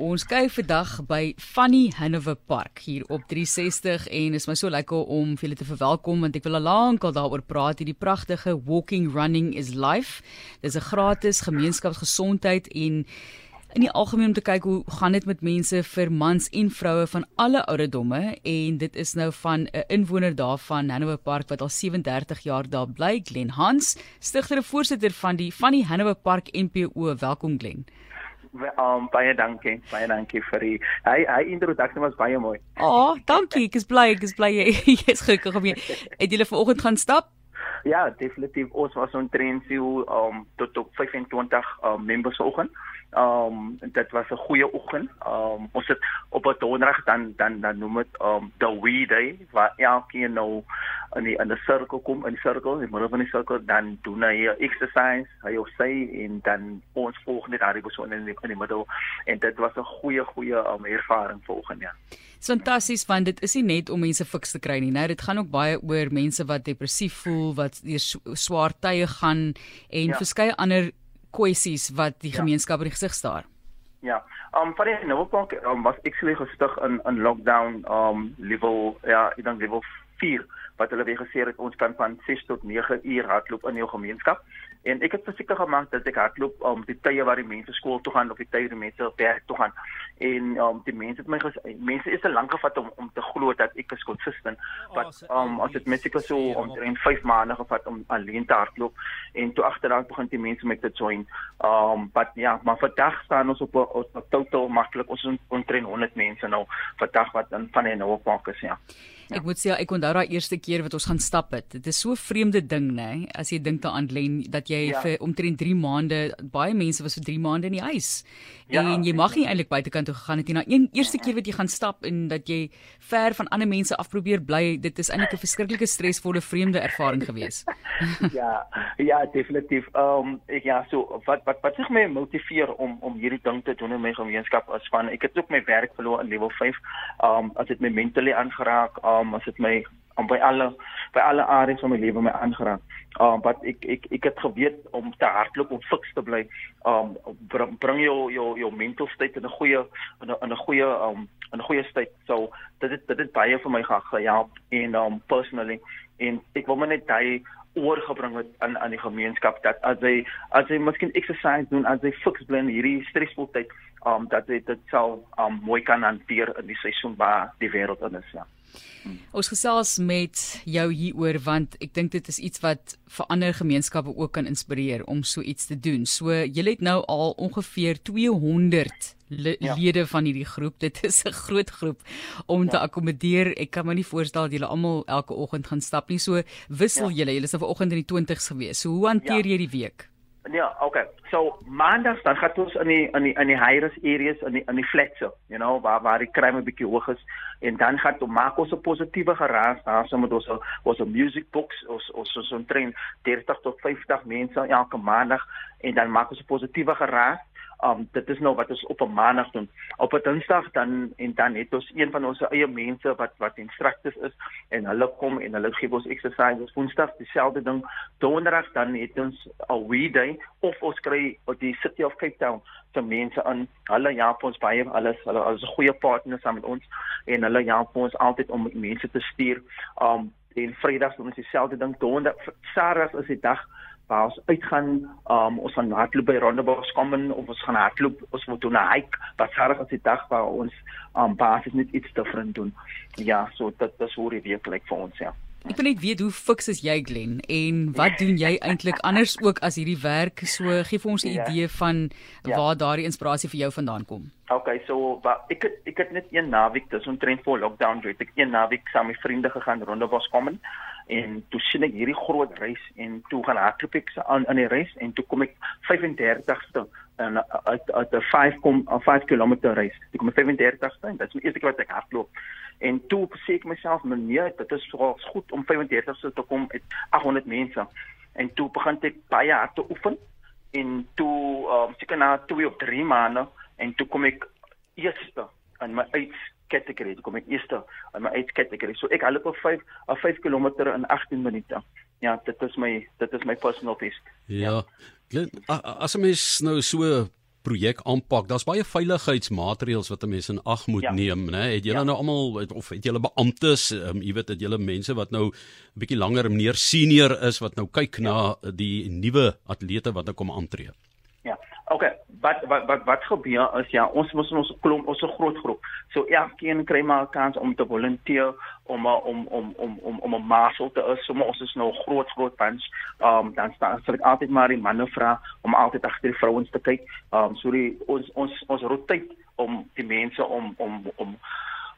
Ons kyk vandag by Funny Hanover Park hier op 360 en is my so lekker om julle te verwelkom want ek wil al lank al daaroor praat hierdie pragtige walking running is life. Dis 'n gratis gemeenskapsgesondheid en in die algemeen om te kyk hoe gaan dit met mense vir mans en vroue van alle ouderdomme en dit is nou van 'n inwoner daarvan Hanover Park wat al 37 jaar daar bly Glen Hans, stigter en voorsitter van die Funny Hanover Park NPO. Welkom Glen. Um, baie dankie. Baie dankie vir die hy hy introduksie was baie mooi. Oh, dankie. Ek is bly, ek is bly jy is gelukkig om jy het julle vanoggend gaan stap? Ja, definitief. Ons was on train so um tot op 25 um members vanoggend. Um dit was 'n goeie oggend. Um ons het op 'n donderdag dan dan dan noem dit um the we day waar elkeen nou in die in 'n sirkel kom, in 'n sirkel, in die middel van die sirkel dan doen hy exercise, hy of sy en dan ons volg net daardie persoon in die in die middel en dit was 'n goeie goeie um ervaring volgens ja. Fantasties want dit is nie net om mense fiks te kry nie. Nou dit gaan ook baie oor mense wat depressief voel, wat deur swaar tye gaan en ja. verskeie ander kwessies wat die ja. gemeenskap in die gesig staar. Ja. Um vir die Noordpark um, was ek sê gestig in in lockdown um level ja, ek dink level 4 wat hulle weer gesê het ons kan van 6 tot 9 uur hardloop in jou gemeenskap. En ek het verseker gemaak dat ek hardloop om um, die tye waar die mense skool toe gaan of die tye waar die mense werk toe gaan. En um die mense het my ges, mense is te lank gevat om om te glo dat ek is consistent. Wat um as dit mense so om in 5 maande gevat om alleen te hardloop en toe agteraan begin die mense met dit join. Um but ja, maar vandag staan ons op ons totaal maklik ons omtrent 100 mense nou vandag wat in van die nou op is ja. Ja. Ek moet sê ek onthou daai eerste keer wat ons gaan stap het. Dit is so 'n vreemde ding, nê, as jy dink daaraan Len dat jy ja. vir omtrent 3 maande, baie mense was vir 3 maande in die huis. Ja, en jy mag nie eintlik buitekant toe gegaan het nie. Na een eerste keer wat jy gaan stap en dat jy ver van ander mense af probeer bly, dit is eintlik 'n verskriklike stresvolle vreemde ervaring gewees. ja, ja, definitief. Ehm um, ek ja, so wat wat wat sig my motiveer om om hierdie ding te doen in my gemeenskap as van ek het ook my werk verloor in level 5. Ehm um, as dit my mentally aangeraak, ehm um, as dit my om by alle by alle areas van my lewe my aangeraak. Um wat ek ek ek het geweet om te hardloop om fiks te bly. Um bring, bring jou jou jou mental state in 'n goeie in 'n in 'n goeie um 'n goeie state. So dit het dit het baie vir my gehelp en um personally en ek wil net daai oorgebring het aan aan die gemeenskap dat as hy as hy miskien exercise doen as hy fiks bly in hierdie stresvolle tyd um dat dit dit sal um mooi kan hanteer in die seisoen waar die wêreld in is ja. Hmm. Ons gesels met jou hieroor want ek dink dit is iets wat vir ander gemeenskappe ook kan inspireer om so iets te doen. So jy het nou al ongeveer 200 le ja. lede van hierdie groep. Dit is 'n groot groep om ja. te akkommodeer. Ek kan my nie voorstel dat julle almal elke oggend gaan stap nie. So wissel ja. julle. Julle is nou vanoggend in die 20's gewees. So hoe hanteer ja. jy die week? Ja, okay. So maandag dan gaan ons in die in die in die higher areas in die in die flats, you know, waar waar die crime 'n bietjie hoog is. En dan gaan ons maak ons 'n positiewe geraas. Daar so met ons ons music books ons ons ons omtrent 30 tot 50 mense elke maandag. En dan maak ons 'n positiewe geraas um dit is nou wat ons op 'n maandag doen. Op 'n dinsdag dan en dan het ons een van ons eie mense wat wat instructeurs is en hulle kom en hulle gee ons exercises. Woensdag dieselfde ding. Donderdag dan het ons 'n we day of ons kry op die City of Cape Town se mense aan. Hulle help ons baie alles. Hulle is 'n goeie partner saam met ons en hulle help ons altyd om mense te stuur. Um en Vrydag doen ons dieselfde ding. Donderdag Saterdag is die dag waar ons uitgaan, um, ons gaan hardloop by Rondebosch kom en of ons gaan hardloop, ons moet doen 'n hike, wat sorg as die dag waar ons um basies net iets different doen. Ja, so dit dis hoe dit werklik vir ons ja. Ek wil net weet hoe fiks is jy Glen en wat doen jy eintlik anders ook as hierdie werk? So gee vir ons 'n ja. idee van ja. waar daardie inspirasie vir jou vandaan kom. Okay, so wat ek het, ek het net een naweek tussen trend voor lockdown, jy het ek een naweek saam met vriende gegaan Rondebosch kom en toe sien ek hierdie groot reis en toe gaan hardloop ek aan aan die reis en toe kom ek 35ste en uit uit 'n 5 kom 'n 5 km reis. Ek kom 35ste en dit is die eerste keer wat ek hardloop. En toe sê ek myself, "Nee, dit is so goed om 35ste te kom met 800 mense." En toe begin ek baie hard te oefen en toe um, seker na 2 of 3 maande en toe kom ek eerste in my uit kategorie. Ek kom ek eerste in my age kategorie. So ek hardloop op 5 of 5 km in 18 minute. Ja, dit is my dit is my personal best. Ja. ja. As 'n mens nou so projek aanpak, daar's baie veiligheidsmaatreëls wat 'n mens in ag moet ja. neem, né? Het julle ja. nou almal of het julle beamptes, um, jy weet, het julle mense wat nou 'n bietjie langer meer senior is wat nou kyk ja. na die nuwe atlete wat nou kom aantree? Ja. Okay, wat wat wat wat gebeur is ja, ons moet ons klomp, ons 'n groot groep. So elkeen kry maar 'n kans om te volunteer om om om om om om 'n marshal te is. So ons is nou groot groot bunch. Ehm um, dan staan sal ek altyd maar die manne vra om altyd agter die vrouens te kyk. Ehm um, so die ons ons ons roteer om die mense om om om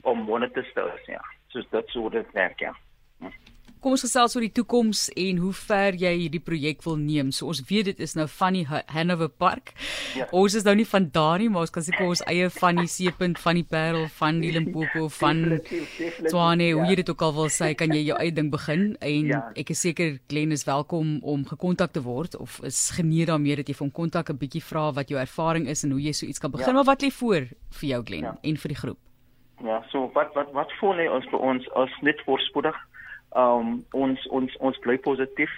om monitors te is, ja. So dit sou dit werk ja. Hm. Kom ons gesels oor die toekoms en hoe ver jy hierdie projek wil neem. So ons weet dit is nou van die Hanover Park. Ja. Ons is nou nie van daar nie, maar ons kan seker ons eie van die seepunt van die Parel van die Limpopo van Swane, hoe jy dit ook al wil sê, kan jy jou eie ding begin en ja. ek is seker Glen is welkom om gekontak te word of is geneer daarmee dat jy hom kontak 'n bietjie vra wat jou ervaring is en hoe jy so iets kan begin. Ja. Maar wat lê voor vir jou Glen ja. en vir die groep? Ja, so wat wat wat voor lê ons vir ons as net voorspoedig um ons ons ons bly positief.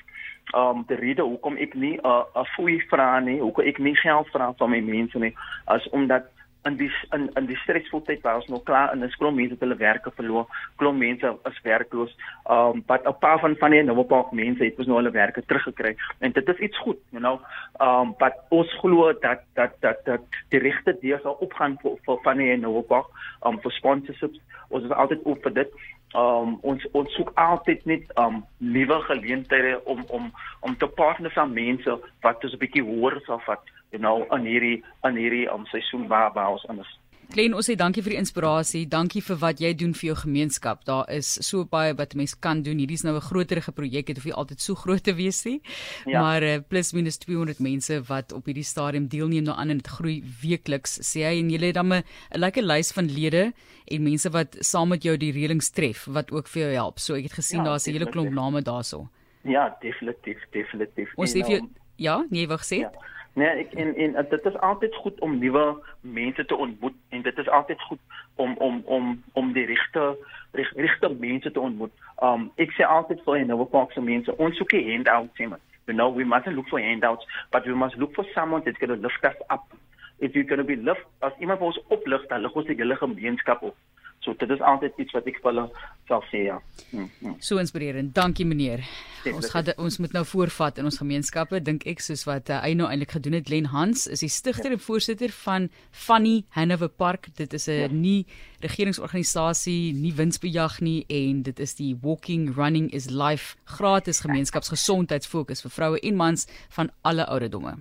Um die rede hoekom ek nie 'n uh, fooi vra nie, hoekom ek nie geld vra van my mense nie, as omdat in die in in die stresvolle tyd waar ons nog klaar in 'n skool mense hulle werke verloor, klomp mense is werkloos. Um wat 'n paar van van die nou 'n paar mense het ons nou hulle werke teruggekry en dit is iets goed, you know. Um wat ons glo dat dat dat dat die regte deur sal opgaan vir van die nou 'n paar um vir sponsorships. Ons is altyd oop vir dit um, ons ons soek altyd net um nuwe geleenthede om om om te partner met mense wat ons 'n bietjie hoër sal vat you know in hierdie in hierdie um seisoen waar waar ons anders Glen, ons sê dankie vir die inspirasie. Dankie vir wat jy doen vir jou gemeenskap. Daar is so baie wat mense kan doen. Hierdie is nou 'n groterige projek. Dit hoef nie altyd so groot te wees nie. Ja. Maar uh, plus minus 200 mense wat op hierdie stadium deelneem nou aan en dit groei weekliks. Sê hy en jy het dan 'n lekker lys van lede en mense wat saam met jou die reëlings tref wat ook vir jou help. So ek het gesien ja, daar's 'n hele klomp name daarso. Ja, definitief, definitief. Ons sê vir ja, nee, wag sê. Ja. Nee, ek en en dit is altyd goed om nuwe mense te ontmoet en dit is altyd goed om om om om die regte regte mense te ontmoet. Um ek sê altyd vir nou ook vir mense, ons soek nie handouts nie. You know, we mustn't look for handouts, but we must look for someone that's going to lift us up. If you're going to be lift as iemand ons oplig, dan lig ons die hele gemeenskap op. So dit is altyd iets wat ek vir hulle sal sê ja. Hmm, hmm. So inspirerend. Dankie meneer. Ons gaan ons moet nou voorvat in ons gemeenskappe dink ek soos wat uh, hy nou eintlik gedoen het. Len Hans is die stigter ja. en voorsitter van Funny Hanover Park. Dit is 'n ja. nie regeringsorganisasie, nie winsbejag nie en dit is die Walking Running is Life gratis gemeenskapsgesondheidsfokus vir vroue en mans van alle ouderdomme.